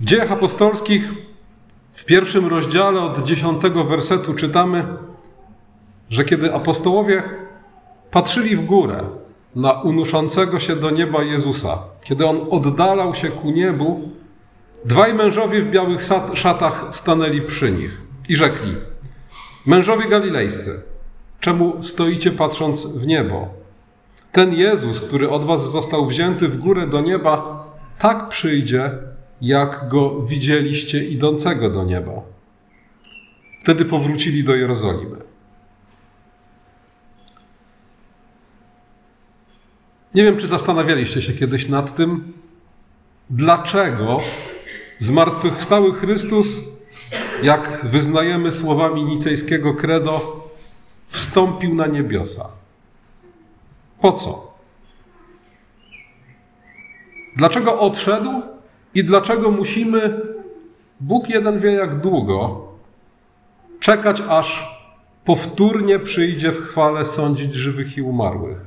W dziejach apostolskich w pierwszym rozdziale od dziesiątego wersetu czytamy, że kiedy apostołowie patrzyli w górę na unoszącego się do nieba Jezusa, kiedy on oddalał się ku niebu, dwaj mężowie w białych szatach stanęli przy nich i rzekli: Mężowie galilejscy, czemu stoicie patrząc w niebo? Ten Jezus, który od was został wzięty w górę do nieba, tak przyjdzie, jak go widzieliście idącego do nieba. Wtedy powrócili do Jerozolimy. Nie wiem, czy zastanawialiście się kiedyś nad tym, dlaczego zmartwychwstały Chrystus, jak wyznajemy słowami nicejskiego credo, wstąpił na niebiosa. Po co? Dlaczego odszedł i dlaczego musimy, Bóg jeden wie jak długo, czekać aż powtórnie przyjdzie w chwale sądzić żywych i umarłych?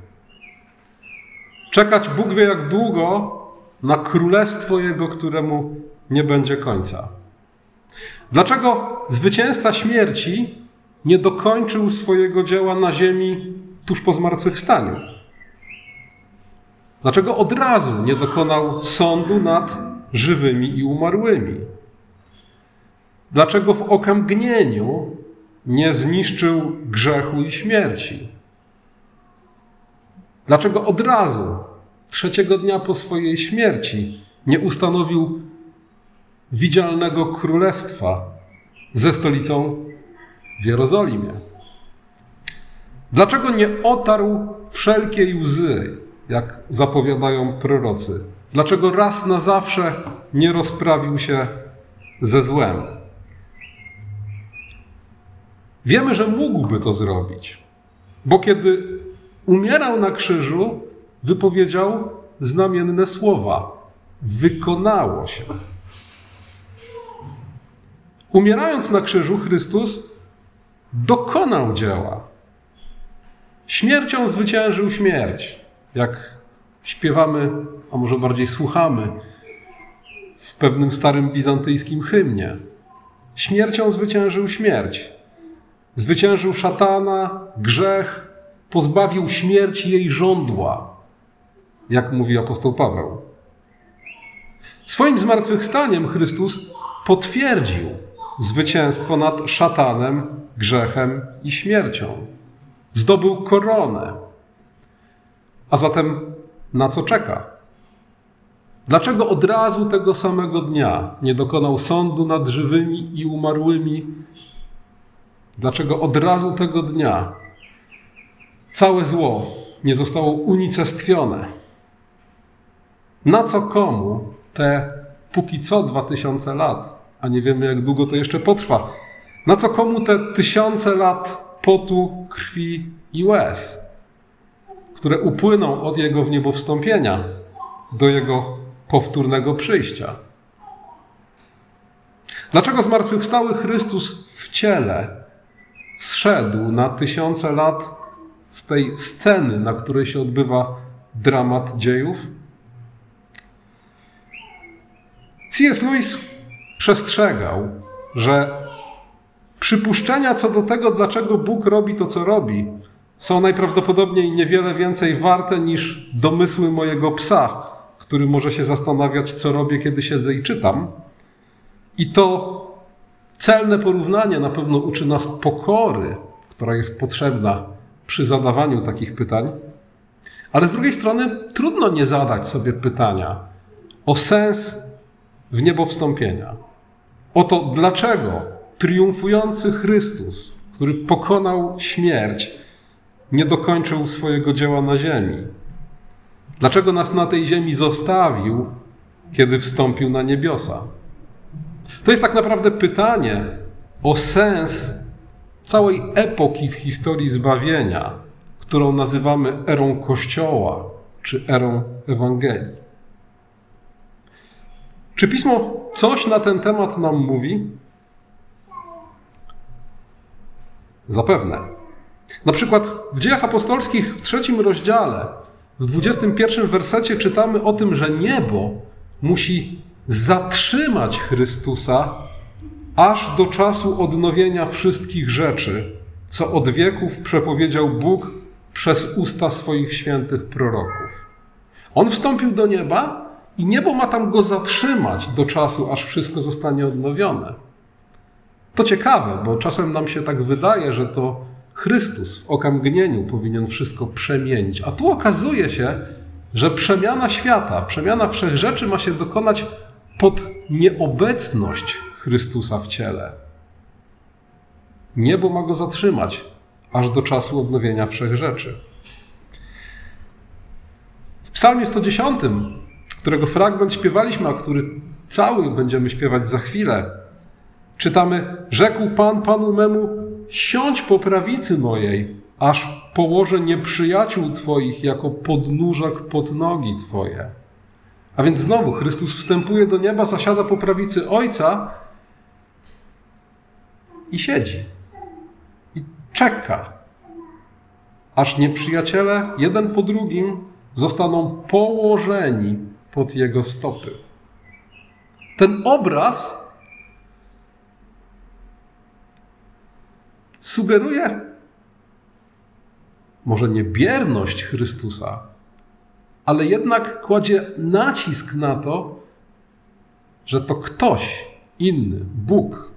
Czekać Bóg wie jak długo na królestwo Jego, któremu nie będzie końca. Dlaczego zwycięzca śmierci nie dokończył swojego dzieła na ziemi tuż po zmartwychwstaniu? Dlaczego od razu nie dokonał sądu nad żywymi i umarłymi? Dlaczego w okamgnieniu nie zniszczył grzechu i śmierci? Dlaczego od razu, trzeciego dnia po swojej śmierci, nie ustanowił widzialnego królestwa ze stolicą w Jerozolimie? Dlaczego nie otarł wszelkiej łzy, jak zapowiadają prorocy? Dlaczego raz na zawsze nie rozprawił się ze złem? Wiemy, że mógłby to zrobić, bo kiedy umierał na krzyżu, wypowiedział znamienne słowa: Wykonało się. Umierając na krzyżu, Chrystus dokonał dzieła. Śmiercią zwyciężył śmierć, jak śpiewamy, a może bardziej słuchamy w pewnym starym bizantyjskim hymnie. Śmiercią zwyciężył śmierć. Zwyciężył szatana, grzech, pozbawił śmierci jej żądła, jak mówi apostoł Paweł. Swoim zmartwychwstaniem Chrystus potwierdził zwycięstwo nad szatanem, grzechem i śmiercią. Zdobył koronę. A zatem na co czeka? Dlaczego od razu tego samego dnia nie dokonał sądu nad żywymi i umarłymi? Dlaczego od razu tego dnia całe zło nie zostało unicestwione? Na co komu te póki co dwa tysiące lat, a nie wiemy jak długo to jeszcze potrwa, na co komu te tysiące lat potu, krwi i łez? które upłyną od Jego w niebo wstąpienia do Jego powtórnego przyjścia. Dlaczego zmartwychwstały Chrystus w ciele zszedł na tysiące lat z tej sceny, na której się odbywa dramat dziejów? C.S. Lewis przestrzegał, że przypuszczenia co do tego, dlaczego Bóg robi to, co robi, są najprawdopodobniej niewiele więcej warte niż domysły mojego psa, który może się zastanawiać, co robię, kiedy siedzę i czytam. I to celne porównanie na pewno uczy nas pokory, która jest potrzebna przy zadawaniu takich pytań. Ale z drugiej strony trudno nie zadać sobie pytania o sens w niebo wstąpienia. O to, dlaczego triumfujący Chrystus, który pokonał śmierć, nie dokończył swojego dzieła na ziemi? Dlaczego nas na tej ziemi zostawił, kiedy wstąpił na niebiosa? To jest tak naprawdę pytanie o sens całej epoki w historii zbawienia, którą nazywamy erą Kościoła czy erą Ewangelii. Czy pismo coś na ten temat nam mówi? Zapewne. Na przykład w dziejach apostolskich w trzecim rozdziale, w 21 wersecie czytamy o tym, że niebo musi zatrzymać Chrystusa aż do czasu odnowienia wszystkich rzeczy, co od wieków przepowiedział Bóg przez usta swoich świętych proroków. On wstąpił do nieba i niebo ma tam go zatrzymać do czasu, aż wszystko zostanie odnowione. To ciekawe, bo czasem nam się tak wydaje, że to Chrystus w okamgnieniu powinien wszystko przemienić. A tu okazuje się, że przemiana świata, przemiana wszechrzeczy ma się dokonać pod nieobecność Chrystusa w ciele. Niebo ma go zatrzymać aż do czasu odnowienia wszechrzeczy. W Psalmie 110, którego fragment śpiewaliśmy, a który cały będziemy śpiewać za chwilę, czytamy: Rzekł Pan Panu memu, siądź po prawicy mojej, aż położę nieprzyjaciół Twoich jako podnóżek pod nogi Twoje. A więc znowu Chrystus wstępuje do nieba, zasiada po prawicy Ojca i siedzi. I czeka, aż nieprzyjaciele jeden po drugim zostaną położeni pod jego stopy. Ten obraz sugeruje? Może nie bierność Chrystusa, ale jednak kładzie nacisk na to, że to ktoś inny, Bóg,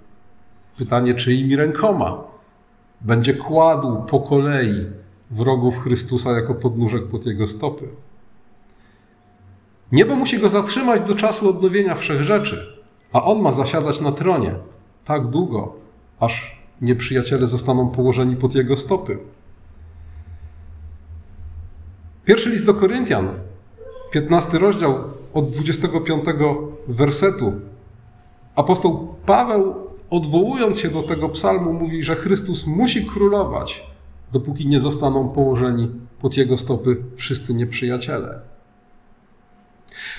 pytanie czyimi rękoma, będzie kładł po kolei wrogów Chrystusa jako podnóżek pod jego stopy. Niebo musi go zatrzymać do czasu odnowienia wszechrzeczy, a on ma zasiadać na tronie tak długo, aż nieprzyjaciele zostaną położeni pod jego stopy. Pierwszy list do Koryntian, 15 rozdział od 25 wersetu. Apostoł Paweł, odwołując się do tego psalmu, mówi, że Chrystus musi królować, dopóki nie zostaną położeni pod jego stopy wszyscy nieprzyjaciele.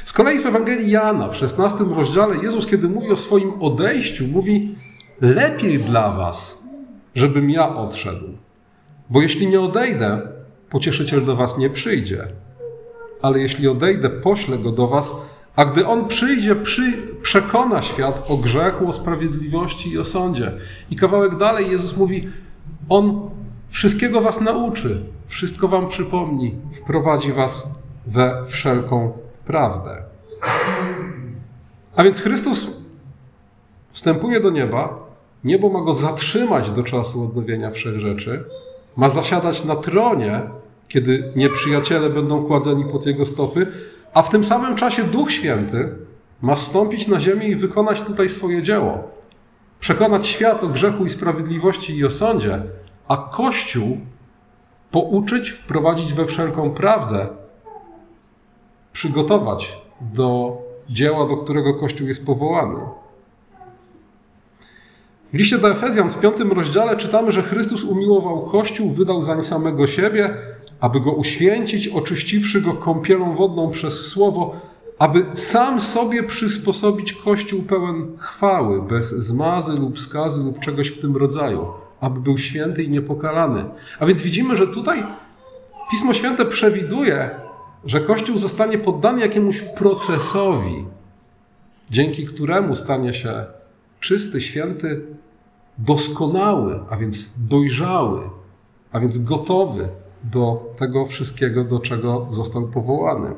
Z kolei w Ewangelii Jana w 16 rozdziale Jezus, kiedy mówi o swoim odejściu, mówi: Lepiej dla was, żebym ja odszedł. Bo jeśli nie odejdę, pocieszyciel do was nie przyjdzie. Ale jeśli odejdę, poślę go do was, a gdy on przyjdzie, przy, przekona świat o grzechu, o sprawiedliwości i o sądzie. I kawałek dalej Jezus mówi: On wszystkiego was nauczy, wszystko wam przypomni, wprowadzi was we wszelką prawdę. A więc Chrystus wstępuje do nieba, niebo ma go zatrzymać do czasu odnowienia wszechrzeczy, ma zasiadać na tronie, kiedy nieprzyjaciele będą kładzeni pod jego stopy, a w tym samym czasie Duch Święty ma stąpić na ziemię i wykonać tutaj swoje dzieło. Przekonać świat o grzechu i sprawiedliwości i o sądzie, a Kościół pouczyć, wprowadzić we wszelką prawdę, przygotować do dzieła, do którego Kościół jest powołany. W liście do Efezjan w piątym rozdziale czytamy, że Chrystus umiłował Kościół, wydał zań samego siebie, aby go uświęcić, oczyściwszy go kąpielą wodną przez Słowo, aby sam sobie przysposobić Kościół pełen chwały, bez zmazy lub skazy lub czegoś w tym rodzaju, aby był święty i niepokalany. A więc widzimy, że tutaj Pismo Święte przewiduje, że Kościół zostanie poddany jakiemuś procesowi, dzięki któremu stanie się czysty, święty, doskonały, a więc dojrzały, a więc gotowy do tego wszystkiego, do czego został powołany.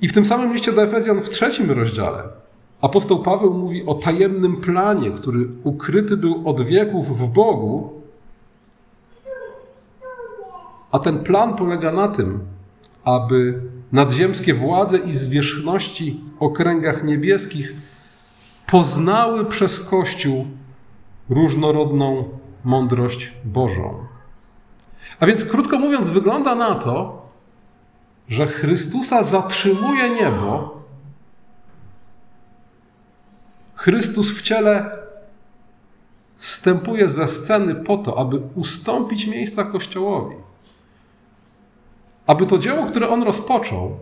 I w tym samym liście do Efezjan w trzecim rozdziale apostoł Paweł mówi o tajemnym planie, który ukryty był od wieków w Bogu, a ten plan polega na tym, aby nadziemskie władze i zwierzchności w okręgach niebieskich poznały przez Kościół różnorodną mądrość Bożą. A więc, krótko mówiąc, wygląda na to, że Chrystusa zatrzymuje niebo. Chrystus w ciele wstępuje ze sceny po to, aby ustąpić miejsca Kościołowi. Aby to dzieło, które on rozpoczął,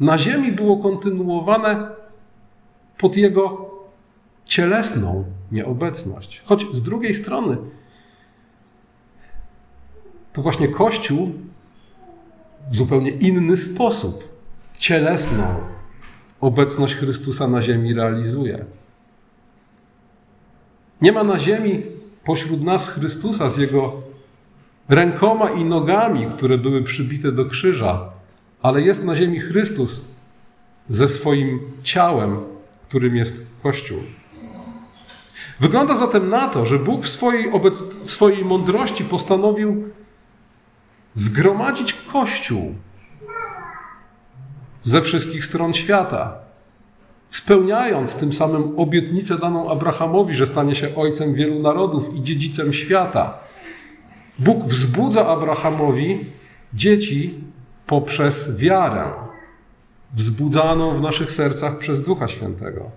na ziemi było kontynuowane pod jego cielesną nieobecność. Choć z drugiej strony, to właśnie Kościół w zupełnie inny sposób cielesną obecność Chrystusa na ziemi realizuje. Nie ma na ziemi pośród nas Chrystusa z Jego rękoma i nogami, które były przybite do krzyża, ale jest na ziemi Chrystus ze swoim ciałem, którym jest Kościół. Wygląda zatem na to, że Bóg w swojej, obec... w swojej mądrości postanowił zgromadzić Kościół ze wszystkich stron świata, spełniając tym samym obietnicę daną Abrahamowi, że stanie się ojcem wielu narodów i dziedzicem świata. Bóg wzbudza Abrahamowi dzieci poprzez wiarę, wzbudzaną w naszych sercach przez Ducha Świętego.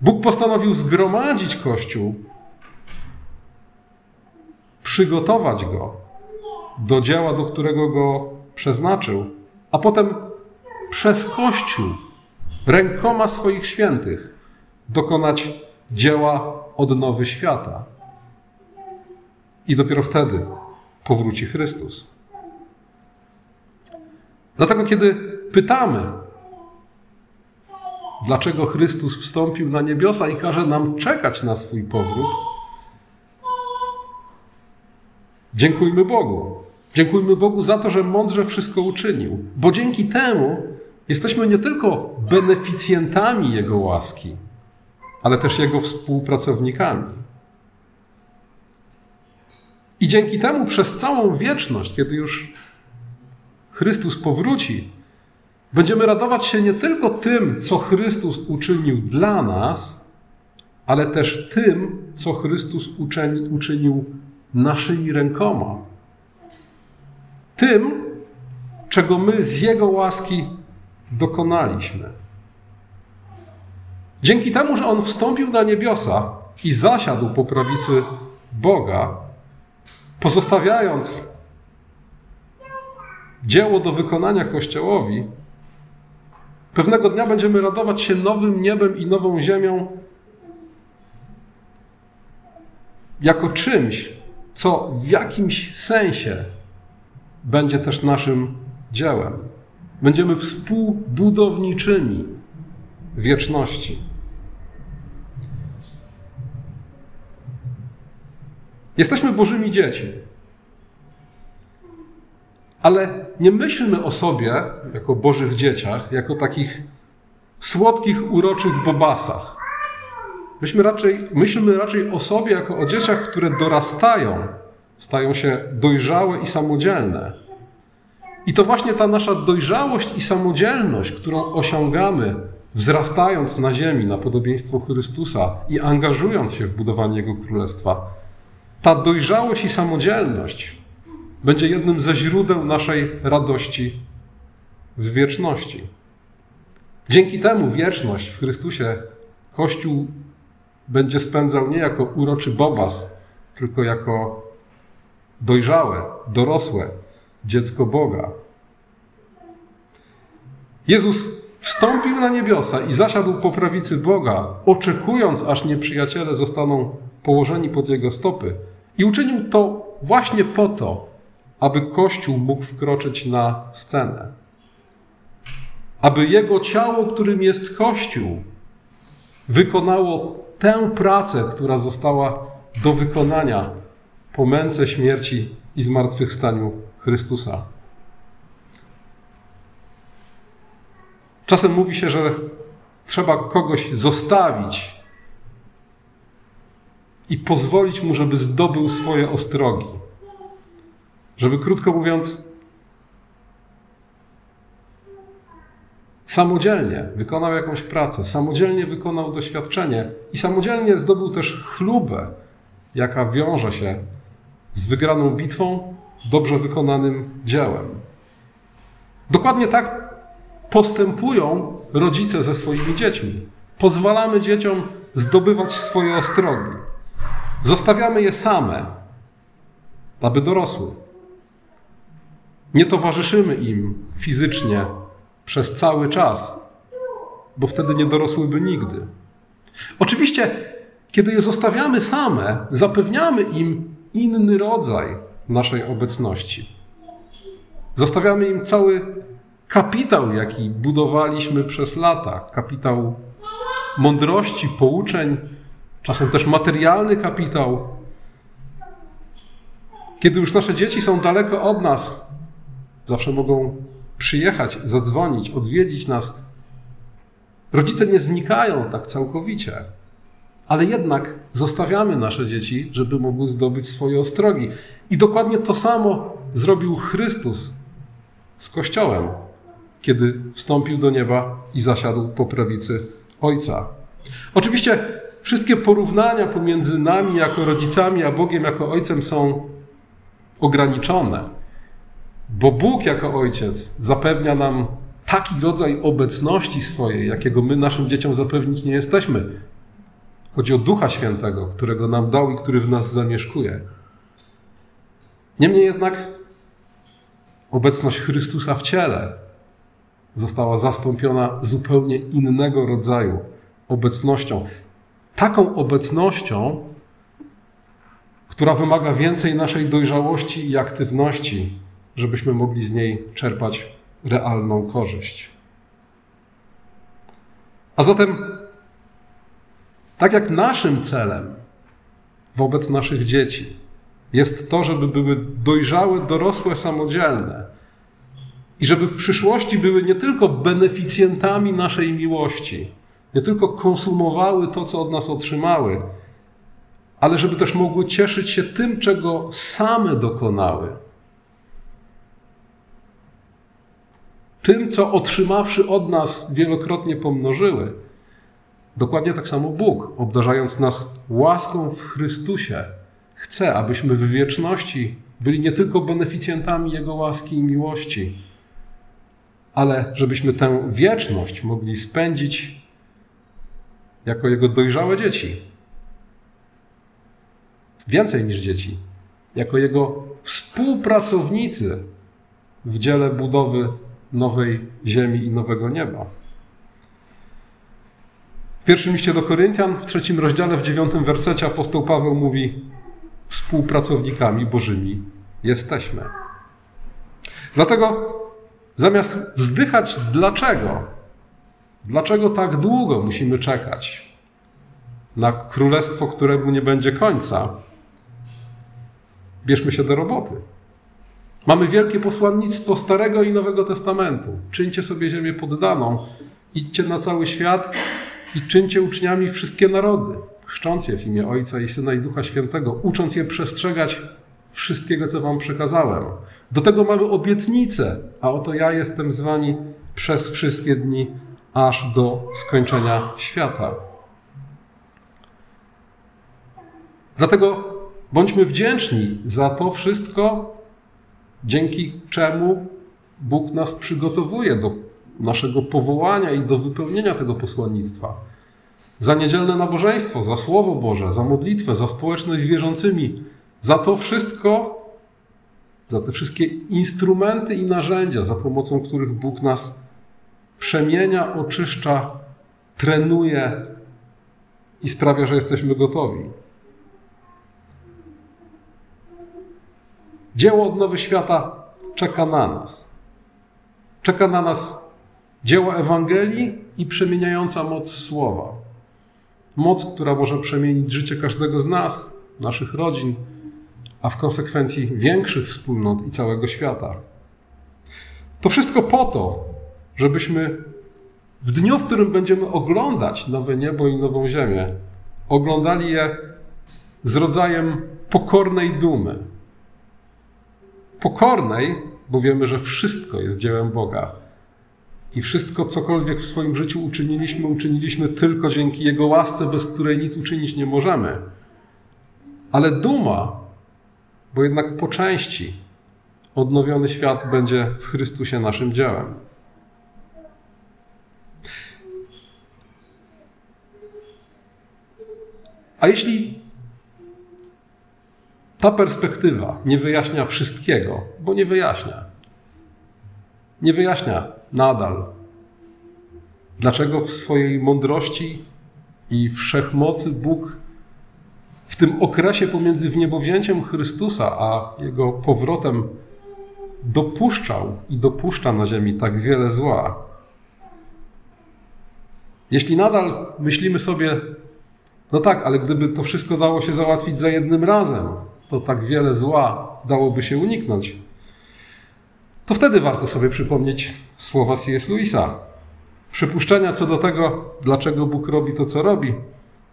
Bóg postanowił zgromadzić Kościół, przygotować go do dzieła, do którego go przeznaczył, a potem przez Kościół, rękoma swoich świętych, dokonać dzieła odnowy świata. I dopiero wtedy powróci Chrystus. Dlatego, kiedy pytamy, dlaczego Chrystus wstąpił na niebiosa i każe nam czekać na swój powrót, dziękujmy Bogu. Dziękujmy Bogu za to, że mądrze wszystko uczynił, bo dzięki temu jesteśmy nie tylko beneficjentami Jego łaski, ale też Jego współpracownikami. I dzięki temu przez całą wieczność, kiedy już Chrystus powróci, będziemy radować się nie tylko tym, co Chrystus uczynił dla nas, ale też tym, co Chrystus uczynił naszymi rękoma. Tym, czego my z Jego łaski dokonaliśmy. Dzięki temu, że On wstąpił na niebiosa i zasiadł po prawicy Boga, pozostawiając dzieło do wykonania Kościołowi, pewnego dnia będziemy radować się nowym niebem i nową ziemią jako czymś, co w jakimś sensie będzie też naszym dziełem. Będziemy współbudowniczymi wieczności. Jesteśmy Bożymi dziećmi. Ale nie myślmy o sobie jako Bożych dzieciach, jako takich słodkich, uroczych bobasach. Myśmy raczej, myślmy raczej o sobie jako o dzieciach, które dorastają, stają się dojrzałe i samodzielne. I to właśnie ta nasza dojrzałość i samodzielność, którą osiągamy, wzrastając na ziemi na podobieństwo Chrystusa i angażując się w budowanie Jego Królestwa, ta dojrzałość i samodzielność będzie jednym ze źródeł naszej radości w wieczności. Dzięki temu wieczność w Chrystusie Kościół będzie spędzał nie jako uroczy bobas, tylko jako dojrzałe, dorosłe dziecko Boga. Jezus wstąpił na niebiosa i zasiadł po prawicy Boga, oczekując, aż nieprzyjaciele zostaną położeni pod jego stopy. I uczynił to właśnie po to, aby Kościół mógł wkroczyć na scenę. Aby jego ciało, którym jest Kościół, wykonało tę pracę, która została do wykonania po męce śmierci i zmartwychwstaniu Chrystusa. Czasem mówi się, że trzeba kogoś zostawić i pozwolić mu, żeby zdobył swoje ostrogi. Żeby krótko mówiąc, samodzielnie wykonał jakąś pracę, samodzielnie wykonał doświadczenie i samodzielnie zdobył też chlubę, jaka wiąże się z wygraną bitwą, dobrze wykonanym dziełem. Dokładnie tak postępują rodzice ze swoimi dziećmi. Pozwalamy dzieciom zdobywać swoje ostrogi. Zostawiamy je same, aby dorosły. Nie towarzyszymy im fizycznie przez cały czas, bo wtedy nie dorosłyby nigdy. Oczywiście, kiedy je zostawiamy same, zapewniamy im inny rodzaj naszej obecności. Zostawiamy im cały kapitał, jaki budowaliśmy przez lata, kapitał mądrości, pouczeń, czasem też materialny kapitał. Kiedy już nasze dzieci są daleko od nas, zawsze mogą przyjechać, zadzwonić, odwiedzić nas. Rodzice nie znikają tak całkowicie, ale jednak zostawiamy nasze dzieci, żeby mogły zdobyć swoje ostrogi. I dokładnie to samo zrobił Chrystus z Kościołem, kiedy wstąpił do nieba i zasiadł po prawicy Ojca. Oczywiście wszystkie porównania pomiędzy nami jako rodzicami, a Bogiem jako Ojcem są ograniczone, bo Bóg jako Ojciec zapewnia nam taki rodzaj obecności swojej, jakiego my naszym dzieciom zapewnić nie jesteśmy. Chodzi o Ducha Świętego, którego nam dał i który w nas zamieszkuje. Niemniej jednak obecność Chrystusa w ciele została zastąpiona zupełnie innego rodzaju obecnością. Taką obecnością, która wymaga więcej naszej dojrzałości i aktywności, żebyśmy mogli z niej czerpać realną korzyść. A zatem, tak jak naszym celem wobec naszych dzieci jest to, żeby były dojrzałe, dorosłe, samodzielne i żeby w przyszłości były nie tylko beneficjentami naszej miłości, nie tylko konsumowały to, co od nas otrzymały, ale żeby też mogły cieszyć się tym, czego same dokonały. Tym, co otrzymawszy od nas wielokrotnie pomnożyły. Dokładnie tak samo Bóg, obdarzając nas łaską w Chrystusie, chce, abyśmy w wieczności byli nie tylko beneficjentami Jego łaski i miłości, ale żebyśmy tę wieczność mogli spędzić jako Jego dojrzałe dzieci. Więcej niż dzieci, jako Jego współpracownicy w dziele budowy nowej ziemi i nowego nieba. W pierwszym liście do Koryntian, w trzecim rozdziale, w dziewiątym wersecie apostoł Paweł mówi: Współpracownikami Bożymi jesteśmy. Dlatego zamiast wzdychać, dlaczego, dlaczego tak długo musimy czekać na królestwo, któremu nie będzie końca, bierzmy się do roboty. Mamy wielkie posłannictwo Starego i Nowego Testamentu. Czyńcie sobie ziemię poddaną, idźcie na cały świat i czyńcie uczniami wszystkie narody, chrzcząc je w imię Ojca i Syna i Ducha Świętego, ucząc je przestrzegać wszystkiego, co wam przekazałem. Do tego mamy obietnicę, a oto ja jestem z wami przez wszystkie dni, aż do skończenia świata. Dlatego bądźmy wdzięczni za to wszystko, dzięki czemu Bóg nas przygotowuje do naszego powołania i do wypełnienia tego posłannictwa. Za niedzielne nabożeństwo, za Słowo Boże, za modlitwę, za społeczność z wierzącymi, za to wszystko, za te wszystkie instrumenty i narzędzia, za pomocą których Bóg nas przemienia, oczyszcza, trenuje i sprawia, że jesteśmy gotowi. Dzieło odnowy świata czeka na nas. Czeka na nas dzieło Ewangelii i przemieniająca moc słowa. Moc, która może przemienić życie każdego z nas, naszych rodzin, a w konsekwencji większych wspólnot i całego świata. To wszystko po to, żebyśmy w dniu, w którym będziemy oglądać nowe niebo i nową ziemię, oglądali je z rodzajem pokornej dumy, pokornej, bo wiemy, że wszystko jest dziełem Boga. I wszystko, cokolwiek w swoim życiu uczyniliśmy, uczyniliśmy tylko dzięki Jego łasce, bez której nic uczynić nie możemy. Ale duma, bo jednak po części odnowiony świat będzie w Chrystusie naszym dziełem. A jeśli ta perspektywa nie wyjaśnia wszystkiego, bo nie wyjaśnia. Nie wyjaśnia nadal, dlaczego w swojej mądrości i wszechmocy Bóg w tym okresie pomiędzy wniebowzięciem Chrystusa a jego powrotem dopuszczał i dopuszcza na ziemi tak wiele zła. Jeśli nadal myślimy sobie, no tak, ale gdyby to wszystko dało się załatwić za jednym razem, to tak wiele zła dałoby się uniknąć, to wtedy warto sobie przypomnieć słowa C.S. Lewisa. Przypuszczenia co do tego, dlaczego Bóg robi to, co robi,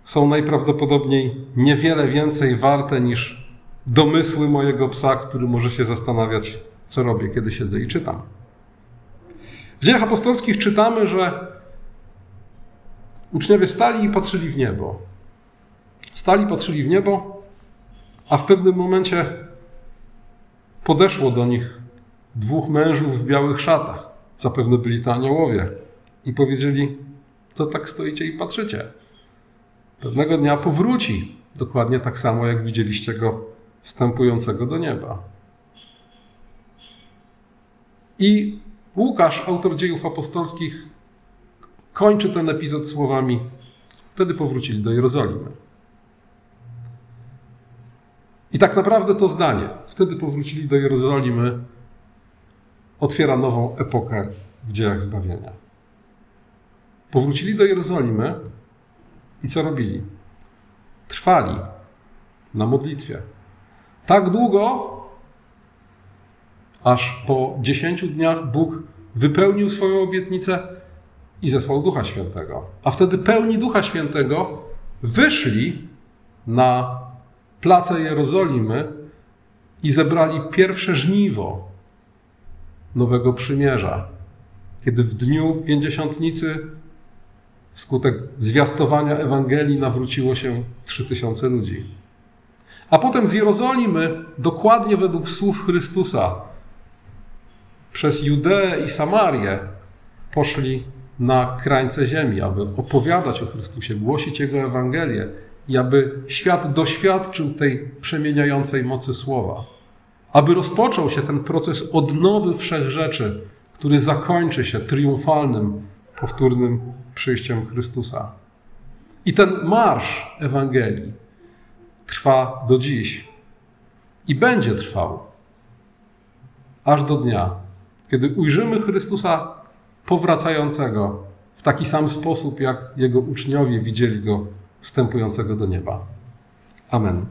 są najprawdopodobniej niewiele więcej warte niż domysły mojego psa, który może się zastanawiać, co robię, kiedy siedzę i czytam. W dziejach apostolskich czytamy, że uczniowie stali i patrzyli w niebo. Stali, patrzyli w niebo, a w pewnym momencie podeszło do nich dwóch mężów w białych szatach. Zapewne byli to aniołowie. I powiedzieli, co tak stoicie i patrzycie. Pewnego dnia powróci, dokładnie tak samo, jak widzieliście go wstępującego do nieba. I Łukasz, autor dziejów apostolskich, kończy ten epizod słowami: Wtedy powrócili do Jerozolimy. I tak naprawdę to zdanie, wtedy powrócili do Jerozolimy, otwiera nową epokę w dziejach zbawienia. Powrócili do Jerozolimy i co robili? Trwali na modlitwie. Tak długo, aż po dziesięciu dniach Bóg wypełnił swoją obietnicę i zesłał Ducha Świętego. A wtedy pełni Ducha Świętego wyszli na place Jerozolimy i zebrali pierwsze żniwo Nowego Przymierza. Kiedy w dniu pięćdziesiątnicy wskutek zwiastowania Ewangelii nawróciło się trzy tysiące ludzi. A potem z Jerozolimy, dokładnie według słów Chrystusa, przez Judeę i Samarię poszli na krańce ziemi, aby opowiadać o Chrystusie, głosić Jego Ewangelię i aby świat doświadczył tej przemieniającej mocy słowa. Aby rozpoczął się ten proces odnowy wszech rzeczy, który zakończy się triumfalnym, powtórnym przyjściem Chrystusa. I ten marsz Ewangelii trwa do dziś i będzie trwał aż do dnia, kiedy ujrzymy Chrystusa powracającego w taki sam sposób, jak jego uczniowie widzieli go wstępującego do nieba. Amen.